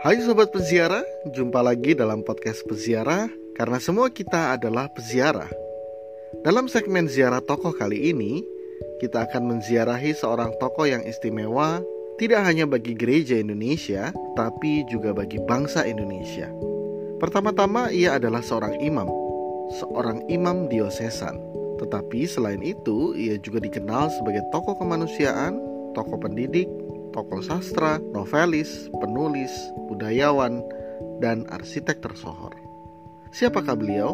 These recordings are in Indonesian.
Hai sobat peziarah, jumpa lagi dalam podcast peziarah karena semua kita adalah peziarah. Dalam segmen ziarah tokoh kali ini, kita akan menziarahi seorang tokoh yang istimewa tidak hanya bagi gereja Indonesia, tapi juga bagi bangsa Indonesia. Pertama-tama ia adalah seorang imam, seorang imam diosesan. Tetapi selain itu, ia juga dikenal sebagai tokoh kemanusiaan, tokoh pendidik, tokoh sastra, novelis, penulis, budayawan, dan arsitek tersohor. Siapakah beliau?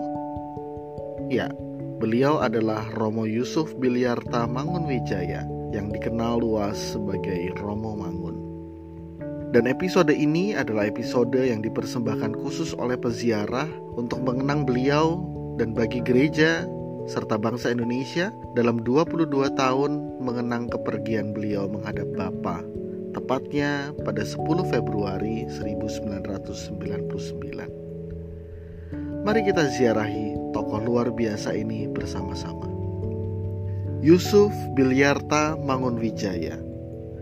Ya, beliau adalah Romo Yusuf Biliarta Mangunwijaya yang dikenal luas sebagai Romo Mangun. Dan episode ini adalah episode yang dipersembahkan khusus oleh peziarah untuk mengenang beliau dan bagi gereja serta bangsa Indonesia dalam 22 tahun mengenang kepergian beliau menghadap Bapa tepatnya pada 10 Februari 1999. Mari kita ziarahi tokoh luar biasa ini bersama-sama. Yusuf Bilyarta Mangunwijaya.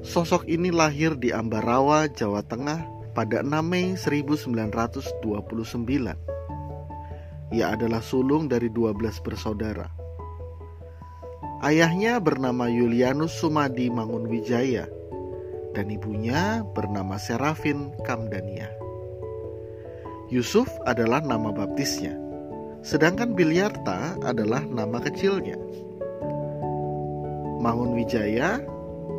Sosok ini lahir di Ambarawa, Jawa Tengah pada 6 Mei 1929. Ia adalah sulung dari 12 bersaudara. Ayahnya bernama Yulianus Sumadi Mangunwijaya dan ibunya bernama Serafin Kamdania. Yusuf adalah nama baptisnya, sedangkan Bilyarta adalah nama kecilnya. Mangun Wijaya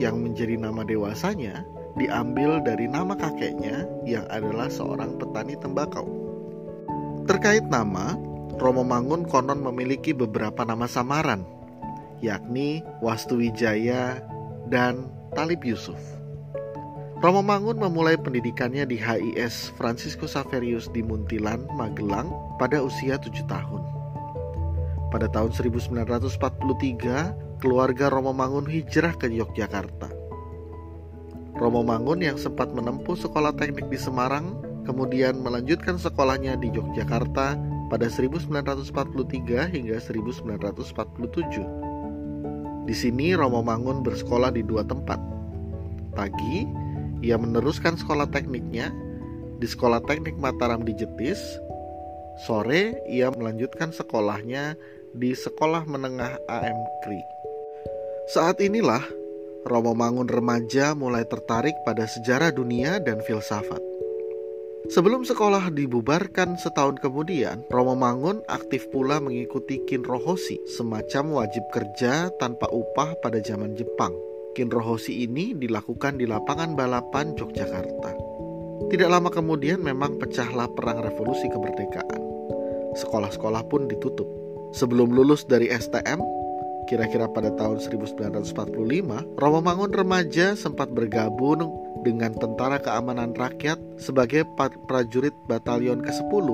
yang menjadi nama dewasanya diambil dari nama kakeknya yang adalah seorang petani tembakau. Terkait nama, Romo Mangun konon memiliki beberapa nama samaran, yakni Wastu Wijaya dan Talib Yusuf. Romo Mangun memulai pendidikannya di HIS Franciscus Saverius di Muntilan, Magelang pada usia 7 tahun. Pada tahun 1943, keluarga Romo Mangun hijrah ke Yogyakarta. Romo Mangun yang sempat menempuh sekolah teknik di Semarang, kemudian melanjutkan sekolahnya di Yogyakarta pada 1943 hingga 1947. Di sini Romo Mangun bersekolah di dua tempat. Pagi, ia meneruskan sekolah tekniknya di Sekolah Teknik Mataram di Jetis. Sore, ia melanjutkan sekolahnya di Sekolah Menengah AM Kri. Saat inilah Romo Mangun remaja mulai tertarik pada sejarah dunia dan filsafat. Sebelum sekolah dibubarkan setahun kemudian, Romo Mangun aktif pula mengikuti Kinrohoshi, semacam wajib kerja tanpa upah pada zaman Jepang. Kinrohoshi ini dilakukan di lapangan balapan Yogyakarta. Tidak lama kemudian memang pecahlah perang revolusi kemerdekaan. Sekolah-sekolah pun ditutup. Sebelum lulus dari STM, kira-kira pada tahun 1945, Romo Mangun remaja sempat bergabung dengan Tentara Keamanan Rakyat sebagai prajurit Batalion ke-10,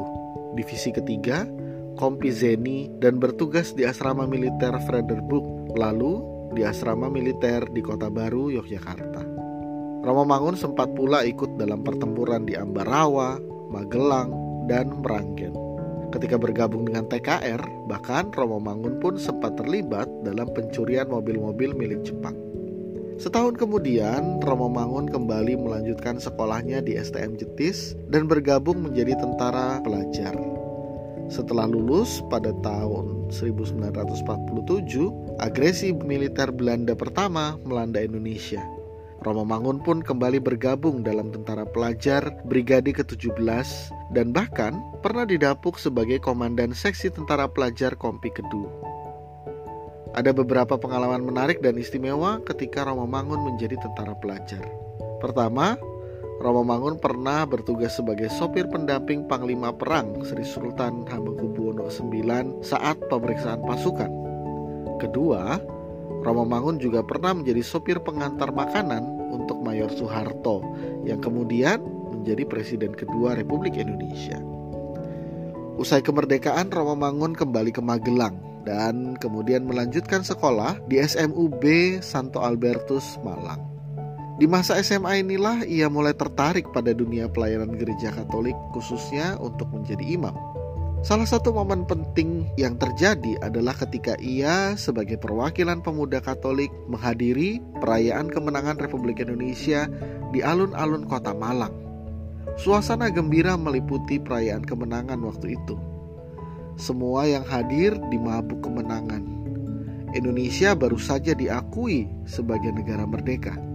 Divisi ketiga, Kompi Zeni, dan bertugas di asrama militer Frederburg. Lalu di asrama militer di Kota Baru, Yogyakarta. Romo Mangun sempat pula ikut dalam pertempuran di Ambarawa, Magelang, dan Meranggen. Ketika bergabung dengan TKR, bahkan Romo Mangun pun sempat terlibat dalam pencurian mobil-mobil milik Jepang. Setahun kemudian, Romo Mangun kembali melanjutkan sekolahnya di STM Jetis dan bergabung menjadi tentara pelajar. Setelah lulus pada tahun 1947, agresi militer Belanda pertama melanda Indonesia. Romo Mangun pun kembali bergabung dalam tentara pelajar Brigade ke-17 dan bahkan pernah didapuk sebagai komandan seksi tentara pelajar Kompi Kedua. Ada beberapa pengalaman menarik dan istimewa ketika Romo Mangun menjadi tentara pelajar. Pertama, Romo Mangun pernah bertugas sebagai sopir pendamping Panglima Perang Sri Sultan Hamengkubuwono IX saat pemeriksaan pasukan. Kedua, Romo Mangun juga pernah menjadi sopir pengantar makanan untuk Mayor Soeharto yang kemudian menjadi presiden kedua Republik Indonesia. Usai kemerdekaan, Romo Mangun kembali ke Magelang dan kemudian melanjutkan sekolah di SMUB Santo Albertus Malang. Di masa SMA inilah ia mulai tertarik pada dunia pelayanan gereja Katolik khususnya untuk menjadi imam. Salah satu momen penting yang terjadi adalah ketika ia sebagai perwakilan pemuda Katolik menghadiri perayaan kemenangan Republik Indonesia di alun-alun kota Malang. Suasana gembira meliputi perayaan kemenangan waktu itu. Semua yang hadir dimabuk kemenangan. Indonesia baru saja diakui sebagai negara merdeka.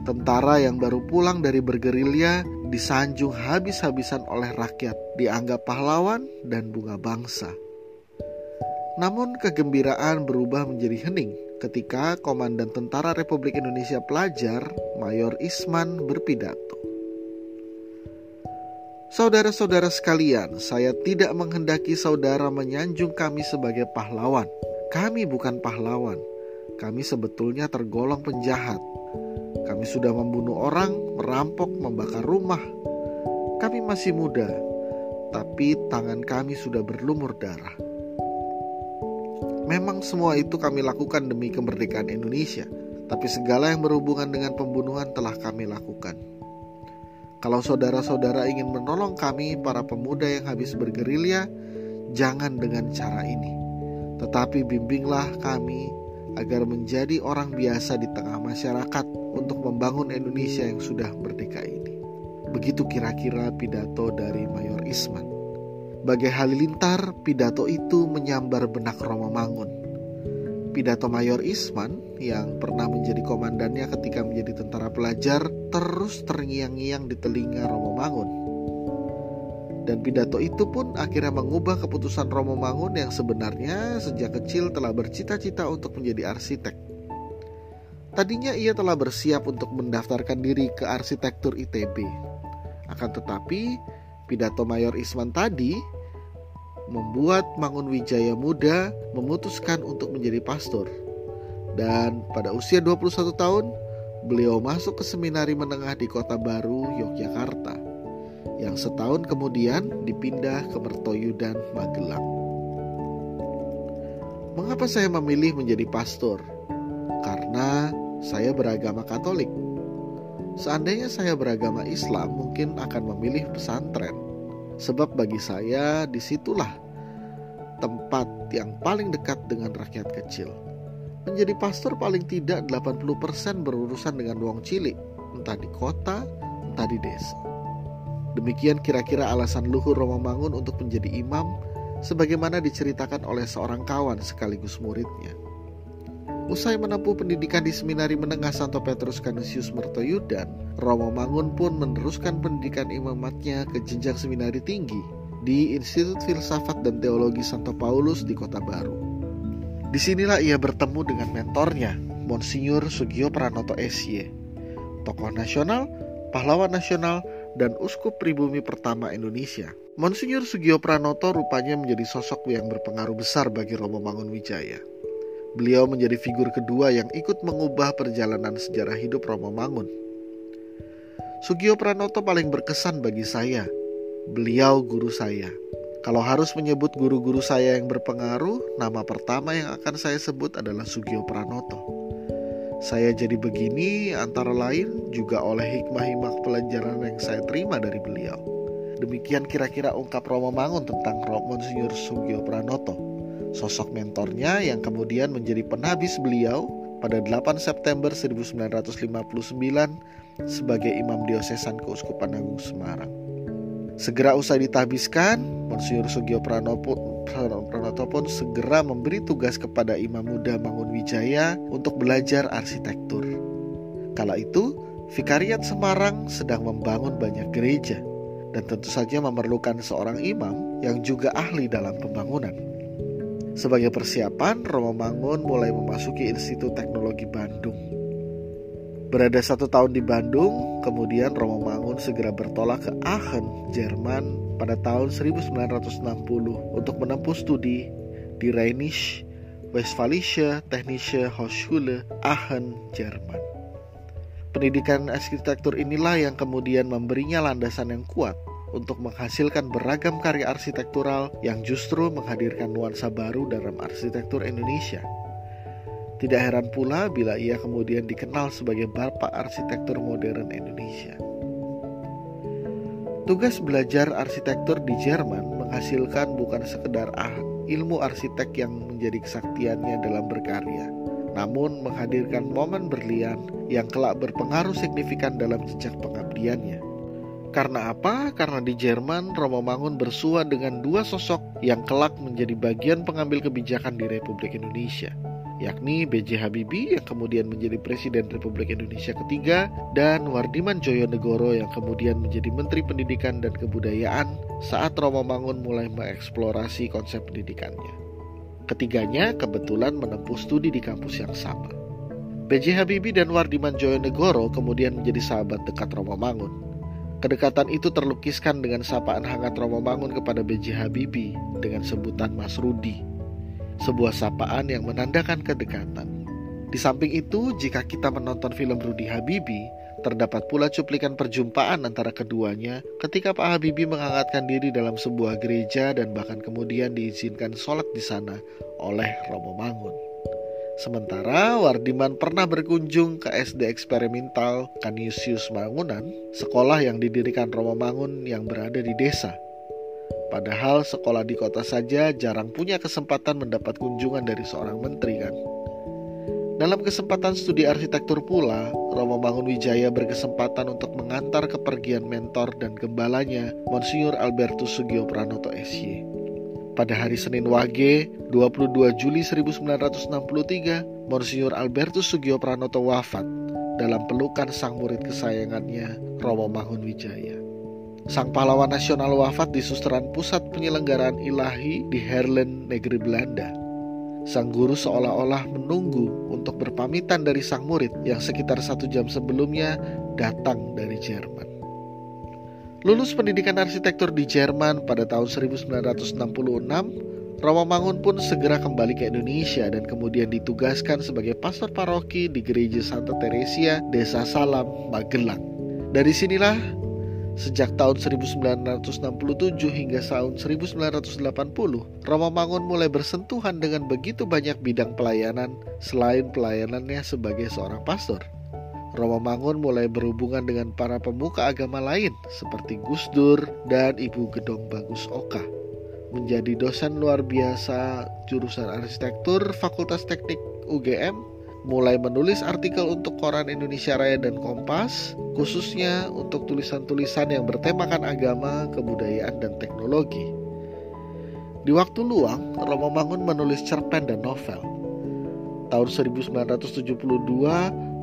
Tentara yang baru pulang dari bergerilya disanjung habis-habisan oleh rakyat, dianggap pahlawan dan bunga bangsa. Namun kegembiraan berubah menjadi hening ketika Komandan Tentara Republik Indonesia Pelajar, Mayor Isman berpidato. Saudara-saudara sekalian, saya tidak menghendaki saudara menyanjung kami sebagai pahlawan. Kami bukan pahlawan. Kami sebetulnya tergolong penjahat. Kami sudah membunuh orang, merampok, membakar rumah. Kami masih muda, tapi tangan kami sudah berlumur darah. Memang semua itu kami lakukan demi kemerdekaan Indonesia, tapi segala yang berhubungan dengan pembunuhan telah kami lakukan. Kalau saudara-saudara ingin menolong kami, para pemuda yang habis bergerilya, jangan dengan cara ini, tetapi bimbinglah kami agar menjadi orang biasa di tengah masyarakat untuk membangun Indonesia yang sudah merdeka ini. Begitu kira-kira pidato dari Mayor Isman. Bagai halilintar, pidato itu menyambar benak Romo Mangun. Pidato Mayor Isman yang pernah menjadi komandannya ketika menjadi tentara pelajar terus terngiang-ngiang di telinga Romo Mangun. Dan pidato itu pun akhirnya mengubah keputusan Romo Mangun yang sebenarnya sejak kecil telah bercita-cita untuk menjadi arsitek. Tadinya ia telah bersiap untuk mendaftarkan diri ke arsitektur ITB. Akan tetapi, pidato Mayor Isman tadi membuat Mangun Wijaya muda memutuskan untuk menjadi pastor. Dan pada usia 21 tahun, beliau masuk ke seminari menengah di Kota Baru, Yogyakarta, yang setahun kemudian dipindah ke Mertoyudan, Magelang. Mengapa saya memilih menjadi pastor? Karena saya beragama Katolik. Seandainya saya beragama Islam, mungkin akan memilih pesantren. Sebab bagi saya di situlah tempat yang paling dekat dengan rakyat kecil. Menjadi pastor paling tidak 80% berurusan dengan wong cilik, entah di kota, entah di desa. Demikian kira-kira alasan luhur Romamangun untuk menjadi imam sebagaimana diceritakan oleh seorang kawan sekaligus muridnya. Usai menempuh pendidikan di Seminari Menengah Santo Petrus Canisius Mertoyudan, Romo Mangun pun meneruskan pendidikan imamatnya ke jenjang seminari tinggi di Institut Filsafat dan Teologi Santo Paulus di Kota Baru. Di sinilah ia bertemu dengan mentornya, Monsinyur Sugio Pranoto SY, tokoh nasional, pahlawan nasional, dan uskup pribumi pertama Indonesia. Monsinyur Sugio Pranoto rupanya menjadi sosok yang berpengaruh besar bagi Romo Mangun Wijaya. Beliau menjadi figur kedua yang ikut mengubah perjalanan sejarah hidup Romo Mangun. Sugio Pranoto paling berkesan bagi saya. Beliau guru saya. Kalau harus menyebut guru-guru saya yang berpengaruh, nama pertama yang akan saya sebut adalah Sugio Pranoto. Saya jadi begini antara lain juga oleh hikmah-hikmah pelajaran yang saya terima dari beliau. Demikian kira-kira ungkap Romo Mangun tentang Monsinyur Sugio Pranoto sosok mentornya yang kemudian menjadi penhabis beliau pada 8 September 1959 sebagai Imam Diosesan Keuskupan Agung Semarang. Segera usai ditahbiskan, Monsinyur Sugio Pranoto, Pranoto pun segera memberi tugas kepada Imam Muda Mangun Wijaya untuk belajar arsitektur. Kala itu, Vikariat Semarang sedang membangun banyak gereja dan tentu saja memerlukan seorang imam yang juga ahli dalam pembangunan. Sebagai persiapan, Romo Mangun mulai memasuki Institut Teknologi Bandung. Berada satu tahun di Bandung, kemudian Romo Mangun segera bertolak ke Aachen, Jerman pada tahun 1960 untuk menempuh studi di Rheinische Westfalische Technische Hochschule Aachen, Jerman. Pendidikan arsitektur inilah yang kemudian memberinya landasan yang kuat untuk menghasilkan beragam karya arsitektural yang justru menghadirkan nuansa baru dalam arsitektur Indonesia. Tidak heran pula bila ia kemudian dikenal sebagai bapak arsitektur modern Indonesia. Tugas belajar arsitektur di Jerman menghasilkan bukan sekedar ah, ilmu arsitek yang menjadi kesaktiannya dalam berkarya, namun menghadirkan momen berlian yang kelak berpengaruh signifikan dalam jejak pengabdiannya. Karena apa? Karena di Jerman, Romo Mangun bersua dengan dua sosok yang kelak menjadi bagian pengambil kebijakan di Republik Indonesia, yakni B.J. Habibie yang kemudian menjadi Presiden Republik Indonesia ketiga dan Wardiman Joyonegoro yang kemudian menjadi Menteri Pendidikan dan Kebudayaan saat Romo Mangun mulai mengeksplorasi konsep pendidikannya. Ketiganya kebetulan menempuh studi di kampus yang sama. B.J. Habibie dan Wardiman Joyonegoro kemudian menjadi sahabat dekat Romo Mangun. Kedekatan itu terlukiskan dengan sapaan hangat Romo Mangun kepada B.J. Habibie dengan sebutan Mas Rudi. Sebuah sapaan yang menandakan kedekatan. Di samping itu, jika kita menonton film Rudi Habibie, terdapat pula cuplikan perjumpaan antara keduanya ketika Pak Habibie menghangatkan diri dalam sebuah gereja dan bahkan kemudian diizinkan sholat di sana oleh Romo Mangun. Sementara Wardiman pernah berkunjung ke SD eksperimental Canisius Mangunan, sekolah yang didirikan Romo Mangun yang berada di desa. Padahal sekolah di kota saja jarang punya kesempatan mendapat kunjungan dari seorang menteri kan. Dalam kesempatan studi arsitektur pula, Romo Mangun Wijaya berkesempatan untuk mengantar kepergian mentor dan gembalanya, Monsinyur Albertus Sugio Pranoto SY. Pada hari Senin Wage, 22 Juli 1963, Monsinyur Albertus Sugio Pranoto wafat dalam pelukan sang murid kesayangannya, Romo Mangun Wijaya. Sang pahlawan nasional wafat di susteran pusat penyelenggaraan ilahi di Herlen, negeri Belanda. Sang guru seolah-olah menunggu untuk berpamitan dari sang murid yang sekitar satu jam sebelumnya datang dari Jerman. Lulus pendidikan arsitektur di Jerman pada tahun 1966, Romo Mangun pun segera kembali ke Indonesia dan kemudian ditugaskan sebagai pastor paroki di Gereja Santa Teresia, Desa Salam, Magelang. Dari sinilah Sejak tahun 1967 hingga tahun 1980, Romo Mangun mulai bersentuhan dengan begitu banyak bidang pelayanan selain pelayanannya sebagai seorang pastor. Romo Mangun mulai berhubungan dengan para pemuka agama lain seperti Gus Dur dan Ibu Gedong Bagus Oka. Menjadi dosen luar biasa jurusan arsitektur Fakultas Teknik UGM, mulai menulis artikel untuk koran Indonesia Raya dan Kompas, khususnya untuk tulisan-tulisan yang bertemakan agama, kebudayaan, dan teknologi. Di waktu luang, Romo Mangun menulis cerpen dan novel. Tahun 1972,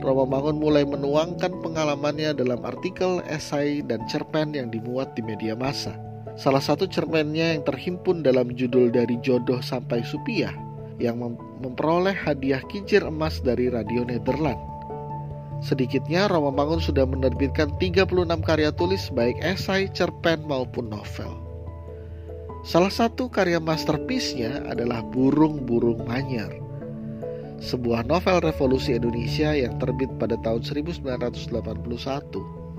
Romo Mangun mulai menuangkan pengalamannya dalam artikel, esai, dan cerpen yang dimuat di media massa. Salah satu cerpennya yang terhimpun dalam judul dari jodoh sampai supiah yang memperoleh hadiah kincir emas dari Radio Nederland. Sedikitnya Romo Mangun sudah menerbitkan 36 karya tulis baik esai, cerpen maupun novel. Salah satu karya masterpiece-nya adalah Burung-burung Manyar sebuah novel revolusi Indonesia yang terbit pada tahun 1981.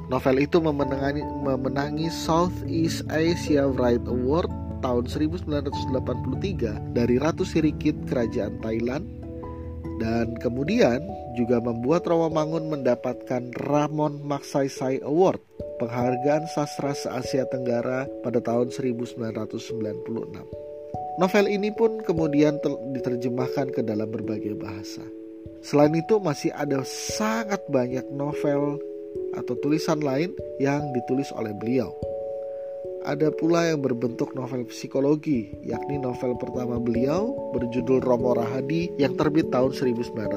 Novel itu memenangi, memenangi Southeast Asia Write Award tahun 1983 dari Ratu Sirikit Kerajaan Thailand dan kemudian juga membuat Rawamangun mendapatkan Ramon Magsaysay Award penghargaan sastra se-Asia Tenggara pada tahun 1996. Novel ini pun kemudian diterjemahkan ke dalam berbagai bahasa. Selain itu masih ada sangat banyak novel atau tulisan lain yang ditulis oleh beliau. Ada pula yang berbentuk novel psikologi, yakni novel pertama beliau berjudul Romo Rahadi yang terbit tahun 1981.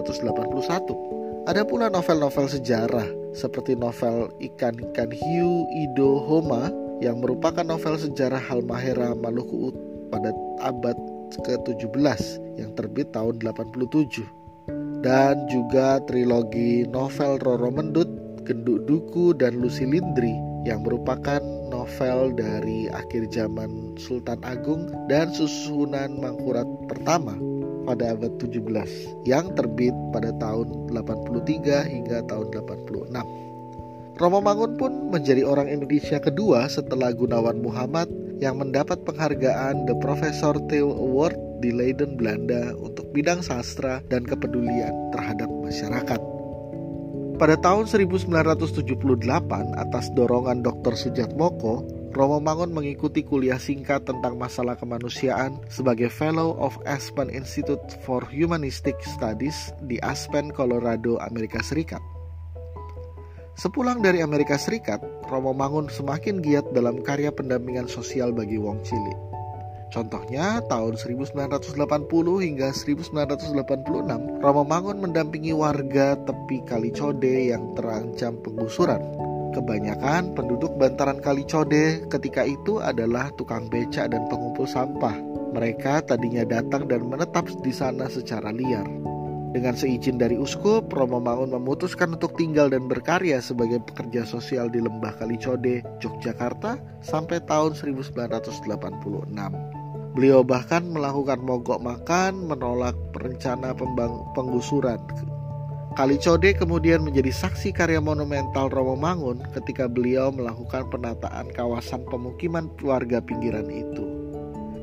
Ada pula novel-novel sejarah seperti novel Ikan-ikan Hiu Ido Homa yang merupakan novel sejarah Halmahera Maluku pada abad ke-17 yang terbit tahun 87 dan juga trilogi novel Roro Mendut, Genduk Duku dan Lucy Lindri yang merupakan novel dari akhir zaman Sultan Agung dan susunan Mangkurat pertama pada abad 17 yang terbit pada tahun 83 hingga tahun 86. Romo Mangun pun menjadi orang Indonesia kedua setelah Gunawan Muhammad yang mendapat penghargaan The Professor Theo Award di Leiden, Belanda untuk bidang sastra dan kepedulian terhadap masyarakat. Pada tahun 1978, atas dorongan Dr. Sujat Moko, Romo Mangun mengikuti kuliah singkat tentang masalah kemanusiaan sebagai Fellow of Aspen Institute for Humanistic Studies di Aspen, Colorado, Amerika Serikat. Sepulang dari Amerika Serikat, Romo Mangun semakin giat dalam karya pendampingan sosial bagi Wong Cilik. Contohnya, tahun 1980 hingga 1986, Romo Mangun mendampingi warga tepi Kali Code yang terancam penggusuran. Kebanyakan penduduk bantaran Kali Code ketika itu adalah tukang becak dan pengumpul sampah. Mereka tadinya datang dan menetap di sana secara liar. Dengan seizin dari uskup, Romo Mangun memutuskan untuk tinggal dan berkarya sebagai pekerja sosial di Lembah Kalicode, Yogyakarta sampai tahun 1986. Beliau bahkan melakukan mogok makan menolak rencana penggusuran. Kalicode kemudian menjadi saksi karya monumental Romo Mangun ketika beliau melakukan penataan kawasan pemukiman warga pinggiran itu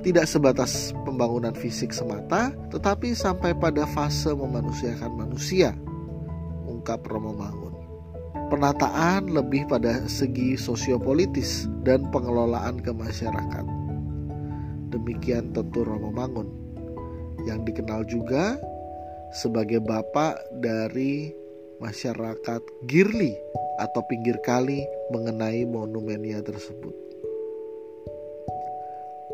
tidak sebatas pembangunan fisik semata, tetapi sampai pada fase memanusiakan manusia, ungkap Romo Mangun. Penataan lebih pada segi sosiopolitis dan pengelolaan ke masyarakat. Demikian tentu Romo Mangun, yang dikenal juga sebagai bapak dari masyarakat Girli atau pinggir kali mengenai monumennya tersebut.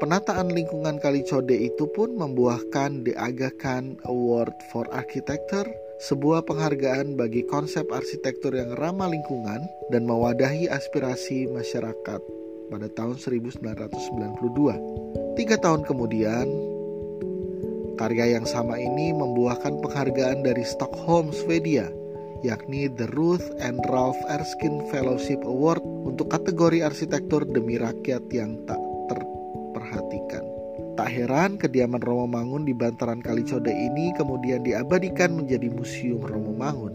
Penataan lingkungan Kali Code itu pun membuahkan The Aga Khan Award for Architecture, sebuah penghargaan bagi konsep arsitektur yang ramah lingkungan dan mewadahi aspirasi masyarakat pada tahun 1992. Tiga tahun kemudian, karya yang sama ini membuahkan penghargaan dari Stockholm, Swedia, yakni The Ruth and Ralph Erskine Fellowship Award untuk kategori arsitektur demi rakyat yang tak perhatikan. Tak heran kediaman Romo Mangun di bantaran Kalicode ini kemudian diabadikan menjadi Museum Romo Mangun.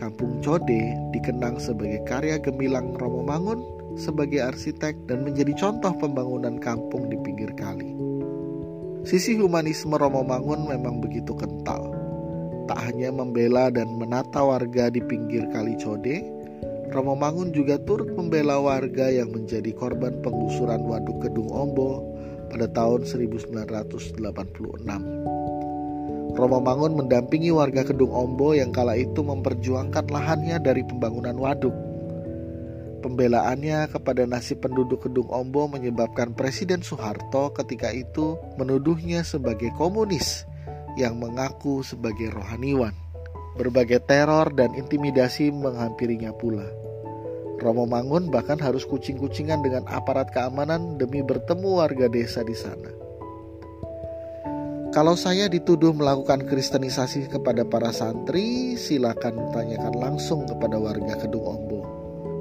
Kampung Code dikenang sebagai karya gemilang Romo Mangun sebagai arsitek dan menjadi contoh pembangunan kampung di pinggir kali. Sisi humanisme Romo Mangun memang begitu kental. Tak hanya membela dan menata warga di pinggir kali Code, Romo Mangun juga turut membela warga yang menjadi korban penggusuran Waduk Kedung Ombo pada tahun 1986. Romo Mangun mendampingi warga Kedung Ombo yang kala itu memperjuangkan lahannya dari pembangunan waduk. Pembelaannya kepada nasib penduduk Kedung Ombo menyebabkan Presiden Soeharto ketika itu menuduhnya sebagai komunis yang mengaku sebagai rohaniwan. Berbagai teror dan intimidasi menghampirinya pula. Romo Mangun bahkan harus kucing-kucingan dengan aparat keamanan demi bertemu warga desa di sana. Kalau saya dituduh melakukan kristenisasi kepada para santri, silakan tanyakan langsung kepada warga Kedung Ombo.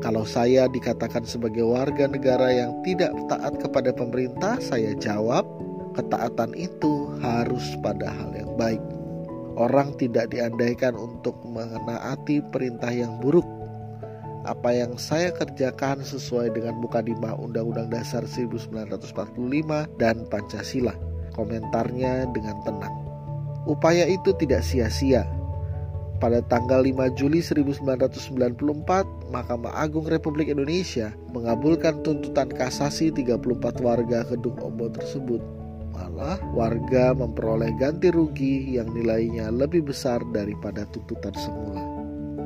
Kalau saya dikatakan sebagai warga negara yang tidak taat kepada pemerintah, saya jawab, ketaatan itu harus pada hal yang baik. Orang tidak diandaikan untuk menaati perintah yang buruk. Apa yang saya kerjakan sesuai dengan buka lima Undang-Undang Dasar 1945 dan Pancasila. Komentarnya dengan tenang. Upaya itu tidak sia-sia. Pada tanggal 5 Juli 1994, Mahkamah Agung Republik Indonesia mengabulkan tuntutan kasasi 34 warga Kedung Ombo tersebut malah warga memperoleh ganti rugi yang nilainya lebih besar daripada tuntutan semula.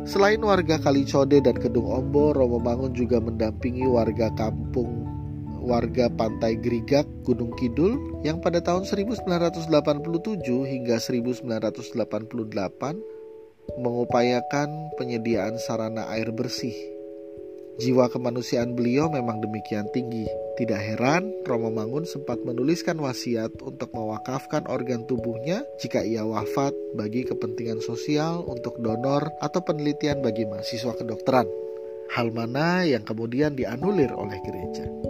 Selain warga Kalicode dan Kedung Ombo, Romo Mangun juga mendampingi warga kampung warga Pantai Grigak, Gunung Kidul yang pada tahun 1987 hingga 1988 mengupayakan penyediaan sarana air bersih Jiwa kemanusiaan beliau memang demikian tinggi. Tidak heran, Romo Mangun sempat menuliskan wasiat untuk mewakafkan organ tubuhnya jika ia wafat bagi kepentingan sosial untuk donor atau penelitian bagi mahasiswa kedokteran. Hal mana yang kemudian dianulir oleh gereja.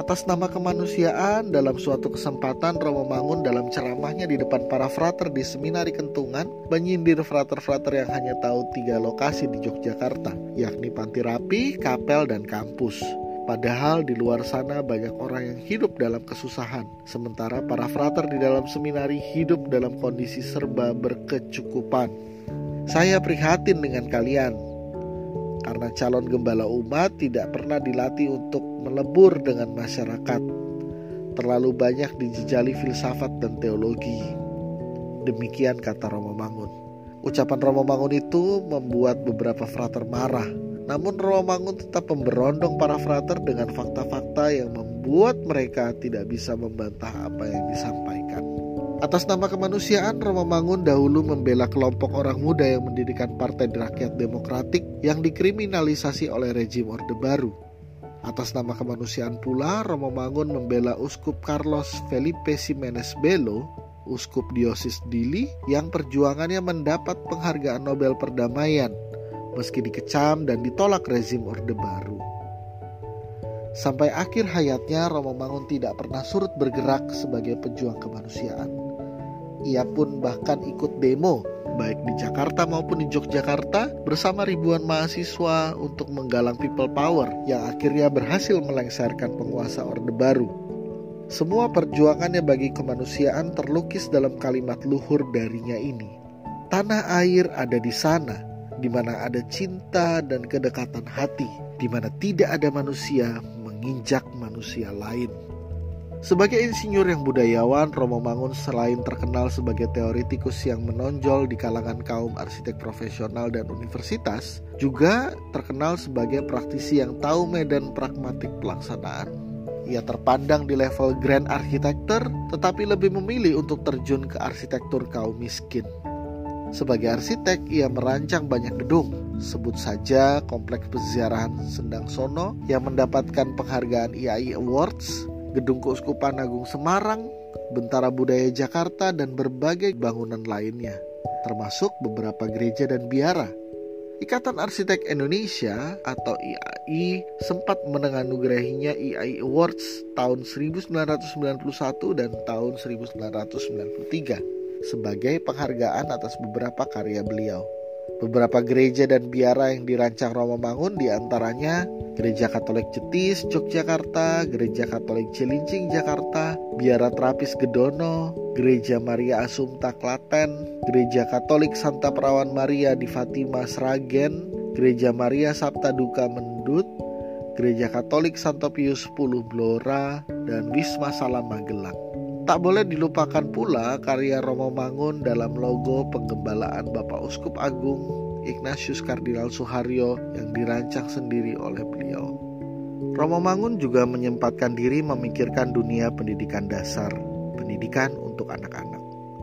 Atas nama kemanusiaan, dalam suatu kesempatan Romo Mangun dalam ceramahnya di depan para frater di Seminari Kentungan menyindir frater-frater yang hanya tahu tiga lokasi di Yogyakarta, yakni Panti Rapi, Kapel, dan kampus. Padahal di luar sana banyak orang yang hidup dalam kesusahan, sementara para frater di dalam seminari hidup dalam kondisi serba berkecukupan. Saya prihatin dengan kalian, karena calon gembala umat tidak pernah dilatih untuk melebur dengan masyarakat. Terlalu banyak dijejali filsafat dan teologi. Demikian kata Romo Mangun. Ucapan Romo Mangun itu membuat beberapa frater marah. Namun Romangun tetap memberondong para frater dengan fakta-fakta yang membuat mereka tidak bisa membantah apa yang disampaikan. Atas nama kemanusiaan, Romamangun dahulu membela kelompok orang muda yang mendirikan Partai Rakyat Demokratik yang dikriminalisasi oleh rejim Orde Baru. Atas nama kemanusiaan pula, Romamangun membela Uskup Carlos Felipe Ximenes Belo, Uskup Diosis Dili yang perjuangannya mendapat penghargaan Nobel Perdamaian meski dikecam dan ditolak rezim Orde Baru. Sampai akhir hayatnya, Romamangun tidak pernah surut bergerak sebagai pejuang kemanusiaan. Ia pun bahkan ikut demo baik di Jakarta maupun di Yogyakarta bersama ribuan mahasiswa untuk menggalang people power yang akhirnya berhasil melengsarkan penguasa Orde Baru. Semua perjuangannya bagi kemanusiaan terlukis dalam kalimat luhur darinya ini. Tanah air ada di sana, di mana ada cinta dan kedekatan hati, di mana tidak ada manusia menginjak manusia lain. Sebagai insinyur yang budayawan, Romo Mangun selain terkenal sebagai teoritikus yang menonjol di kalangan kaum arsitek profesional dan universitas, juga terkenal sebagai praktisi yang tahu medan pragmatik pelaksanaan. Ia terpandang di level grand architecture, tetapi lebih memilih untuk terjun ke arsitektur kaum miskin. Sebagai arsitek, ia merancang banyak gedung, sebut saja Kompleks Peziarahan Sendang Sono yang mendapatkan penghargaan IAI Awards Gedung Keuskupan Agung Semarang, Bentara Budaya Jakarta, dan berbagai bangunan lainnya, termasuk beberapa gereja dan biara. Ikatan Arsitek Indonesia atau IAI sempat menganugerahinya IAI Awards tahun 1991 dan tahun 1993 sebagai penghargaan atas beberapa karya beliau. Beberapa gereja dan biara yang dirancang Romo Mangun di antaranya Gereja Katolik Cetis, Yogyakarta, Gereja Katolik Cilincing, Jakarta, Biara Terapis Gedono, Gereja Maria Asumta Klaten, Gereja Katolik Santa Perawan Maria di Fatima Sragen, Gereja Maria Sabta Duka Mendut, Gereja Katolik Santo Pius X Blora, dan Wisma Salam Magelang. Tak boleh dilupakan pula karya Romo Mangun dalam logo penggembalaan Bapak Uskup Agung Ignatius Kardinal Suharyo yang dirancang sendiri oleh beliau. Romo Mangun juga menyempatkan diri memikirkan dunia pendidikan dasar, pendidikan untuk anak-anak.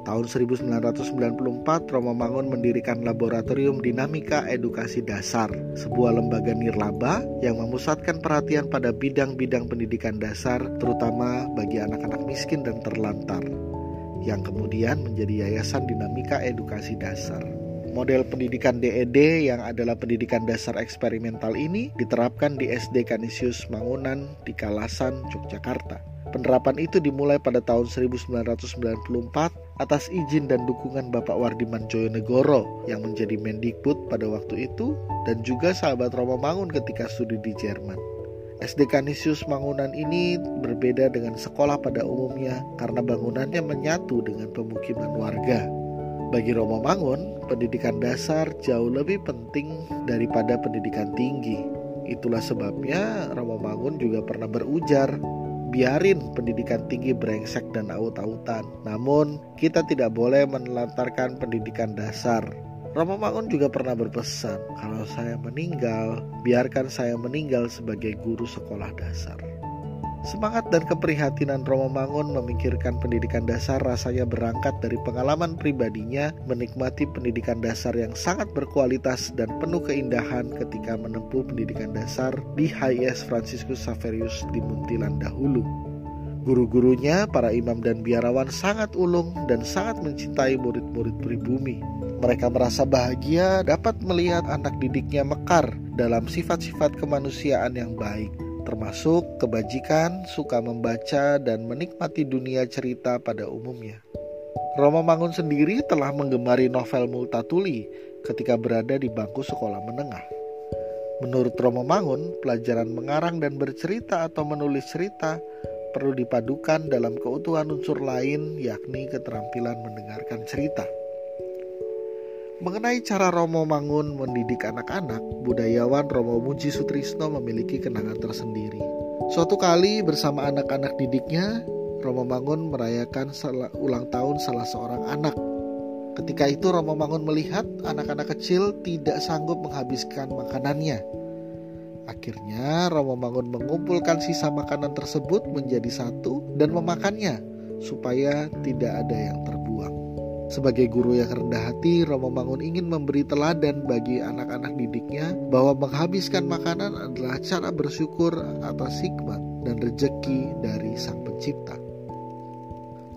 Tahun 1994, Romo Mangun mendirikan Laboratorium Dinamika Edukasi Dasar, sebuah lembaga nirlaba yang memusatkan perhatian pada bidang-bidang pendidikan dasar, terutama bagi anak-anak miskin dan terlantar, yang kemudian menjadi Yayasan Dinamika Edukasi Dasar. Model pendidikan DED yang adalah pendidikan dasar eksperimental ini diterapkan di SD Kanisius Mangunan di Kalasan, Yogyakarta. Penerapan itu dimulai pada tahun 1994 atas izin dan dukungan Bapak Wardiman Joyonegoro yang menjadi Mendikbud pada waktu itu dan juga sahabat Romo Mangun ketika studi di Jerman. SD Kanisius Mangunan ini berbeda dengan sekolah pada umumnya karena bangunannya menyatu dengan pemukiman warga. Bagi Romo Mangun, pendidikan dasar jauh lebih penting daripada pendidikan tinggi. Itulah sebabnya Romo Mangun juga pernah berujar biarin pendidikan tinggi brengsek dan aut-autan. Namun, kita tidak boleh menelantarkan pendidikan dasar. Romo Mangun juga pernah berpesan, kalau saya meninggal, biarkan saya meninggal sebagai guru sekolah dasar. Semangat dan keprihatinan Romo Mangun memikirkan pendidikan dasar rasanya berangkat dari pengalaman pribadinya menikmati pendidikan dasar yang sangat berkualitas dan penuh keindahan ketika menempuh pendidikan dasar di HIS Franciscus Saverius di Muntilan dahulu. Guru-gurunya, para imam dan biarawan sangat ulung dan sangat mencintai murid-murid pribumi. Mereka merasa bahagia dapat melihat anak didiknya mekar dalam sifat-sifat kemanusiaan yang baik termasuk kebajikan, suka membaca, dan menikmati dunia cerita pada umumnya. Romo Mangun sendiri telah menggemari novel Multatuli ketika berada di bangku sekolah menengah. Menurut Romo Mangun, pelajaran mengarang dan bercerita atau menulis cerita perlu dipadukan dalam keutuhan unsur lain yakni keterampilan mendengarkan cerita. Mengenai cara Romo Mangun mendidik anak-anak, budayawan Romo Muji Sutrisno memiliki kenangan tersendiri. Suatu kali bersama anak-anak didiknya, Romo Mangun merayakan ulang tahun salah seorang anak. Ketika itu Romo Mangun melihat anak-anak kecil tidak sanggup menghabiskan makanannya. Akhirnya Romo Mangun mengumpulkan sisa makanan tersebut menjadi satu dan memakannya supaya tidak ada yang terbuang. Sebagai guru yang rendah hati, Romo Mangun ingin memberi teladan bagi anak-anak didiknya bahwa menghabiskan makanan adalah cara bersyukur atas hikmat dan rejeki dari Sang Pencipta.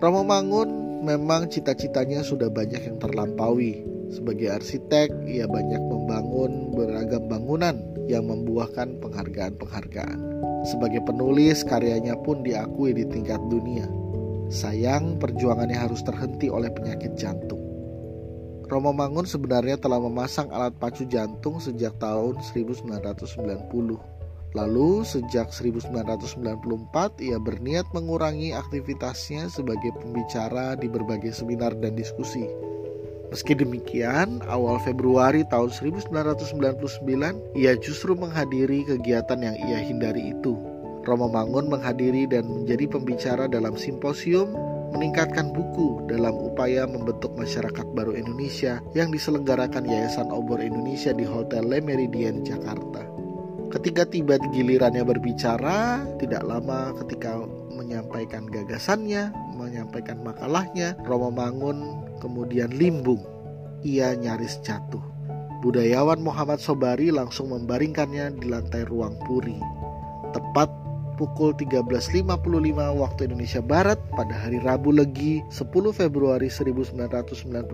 Romo Mangun memang cita-citanya sudah banyak yang terlampaui. Sebagai arsitek, ia banyak membangun beragam bangunan yang membuahkan penghargaan-penghargaan. Sebagai penulis, karyanya pun diakui di tingkat dunia. Sayang, perjuangannya harus terhenti oleh penyakit jantung. Romo Mangun sebenarnya telah memasang alat pacu jantung sejak tahun 1990. Lalu sejak 1994 ia berniat mengurangi aktivitasnya sebagai pembicara di berbagai seminar dan diskusi. Meski demikian, awal Februari tahun 1999 ia justru menghadiri kegiatan yang ia hindari itu. Romo Mangun menghadiri dan menjadi pembicara dalam simposium meningkatkan buku dalam upaya membentuk masyarakat baru Indonesia yang diselenggarakan Yayasan Obor Indonesia di Hotel Le Meridien, Jakarta. Ketika tiba gilirannya berbicara, tidak lama ketika menyampaikan gagasannya, menyampaikan makalahnya, Romo Mangun kemudian limbung. Ia nyaris jatuh. Budayawan Muhammad Sobari langsung membaringkannya di lantai ruang puri. Tepat pukul 13.55 waktu Indonesia Barat pada hari Rabu Legi 10 Februari 1999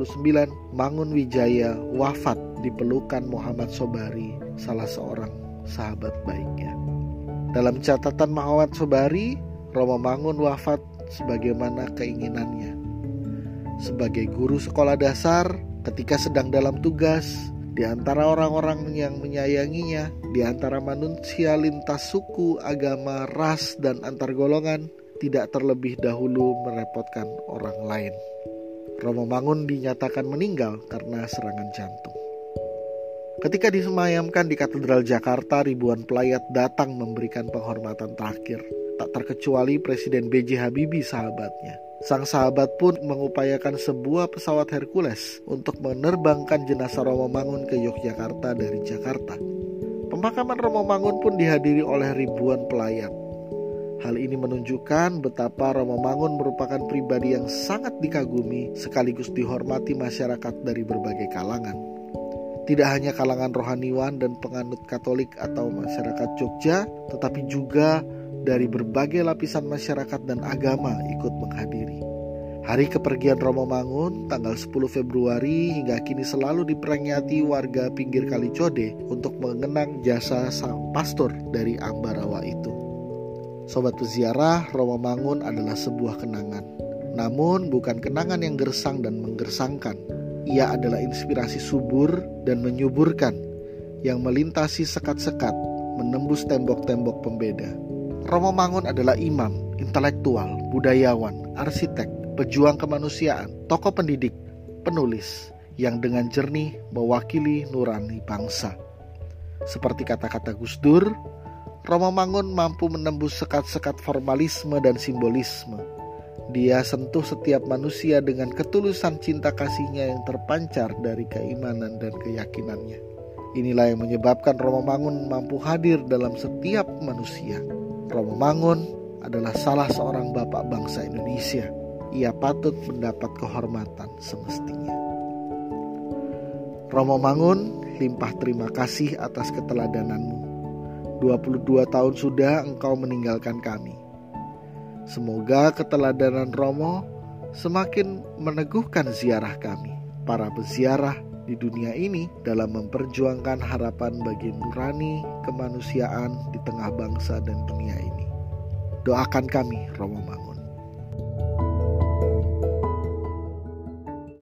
Mangun Wijaya wafat di pelukan Muhammad Sobari salah seorang sahabat baiknya. Dalam catatan Muhammad Sobari, Romo Mangun wafat sebagaimana keinginannya. Sebagai guru sekolah dasar, ketika sedang dalam tugas, di antara orang-orang yang menyayanginya, di antara manusia lintas suku, agama, ras, dan antar golongan, tidak terlebih dahulu merepotkan orang lain. Romo Mangun dinyatakan meninggal karena serangan jantung. Ketika disemayamkan di Katedral Jakarta, ribuan pelayat datang memberikan penghormatan terakhir. Tak terkecuali Presiden B.J. Habibie sahabatnya. Sang sahabat pun mengupayakan sebuah pesawat Hercules untuk menerbangkan jenazah Romo Mangun ke Yogyakarta dari Jakarta. Pemakaman Romo Mangun pun dihadiri oleh ribuan pelayat. Hal ini menunjukkan betapa Romo Mangun merupakan pribadi yang sangat dikagumi sekaligus dihormati masyarakat dari berbagai kalangan. Tidak hanya kalangan rohaniwan dan penganut Katolik atau masyarakat Jogja, tetapi juga dari berbagai lapisan masyarakat dan agama ikut menghadiri. Hari kepergian Romo Mangun tanggal 10 Februari hingga kini selalu diperingati warga pinggir Kali Code untuk mengenang jasa sang pastor dari Ambarawa itu. Sobat peziarah, Romo Mangun adalah sebuah kenangan. Namun bukan kenangan yang gersang dan menggersangkan, ia adalah inspirasi subur dan menyuburkan yang melintasi sekat-sekat, menembus tembok-tembok pembeda. Romo Mangun adalah imam, intelektual, budayawan, arsitek, pejuang kemanusiaan, tokoh pendidik, penulis yang dengan jernih mewakili nurani bangsa. Seperti kata-kata Gus Dur, Romo Mangun mampu menembus sekat-sekat formalisme dan simbolisme dia sentuh setiap manusia dengan ketulusan cinta kasihnya yang terpancar dari keimanan dan keyakinannya. Inilah yang menyebabkan Romo Mangun mampu hadir dalam setiap manusia. Romo Mangun adalah salah seorang bapak bangsa Indonesia. Ia patut mendapat kehormatan semestinya. Romo Mangun, limpah terima kasih atas keteladananmu. 22 tahun sudah engkau meninggalkan kami Semoga keteladanan Romo semakin meneguhkan ziarah kami, para peziarah di dunia ini dalam memperjuangkan harapan bagi nurani kemanusiaan di tengah bangsa dan dunia ini. Doakan kami, Romo Mangun.